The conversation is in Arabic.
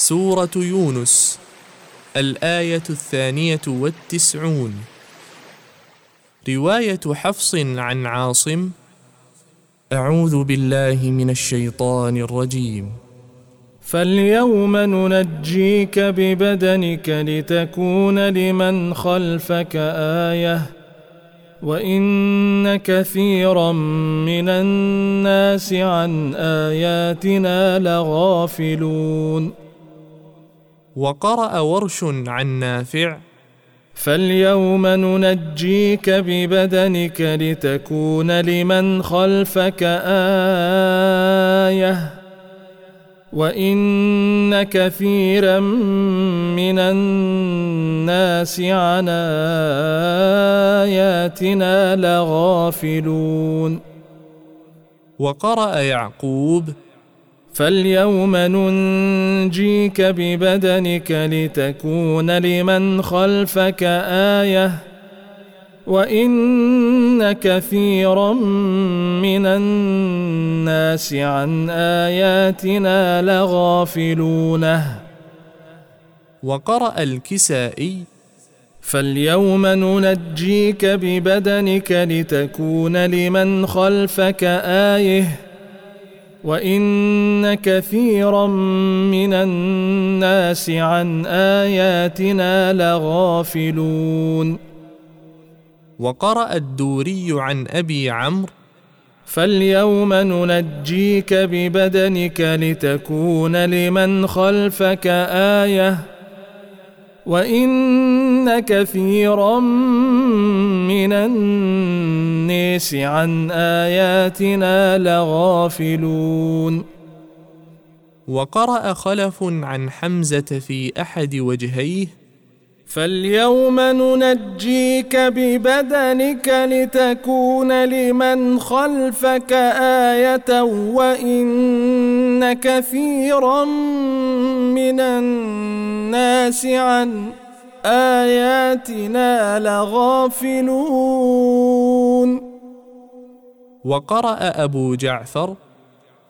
سورة يونس الآية الثانية والتسعون. رواية حفص عن عاصم أعوذ بالله من الشيطان الرجيم. فاليوم ننجيك ببدنك لتكون لمن خلفك آية وإن كثيرا من الناس عن آياتنا لغافلون. وقرأ ورش عن نافع. فاليوم ننجيك ببدنك لتكون لمن خلفك آية وإن كثيرا من الناس عن آياتنا لغافلون. وقرأ يعقوب فاليوم ننجيك ببدنك لتكون لمن خلفك آية وإن كثيرا من الناس عن آياتنا لغافلونه وقرأ الكسائي فاليوم ننجيك ببدنك لتكون لمن خلفك آية وان كثيرا من الناس عن اياتنا لغافلون وقرا الدوري عن ابي عمرو فاليوم ننجيك ببدنك لتكون لمن خلفك إيه وان كثيرا من الناس عن اياتنا لغافلون وقرا خلف عن حمزه في احد وجهيه فاليوم ننجيك ببدنك لتكون لمن خلفك آية وإن كثيرا من الناس عن آياتنا لغافلون. وقرأ أبو جعفر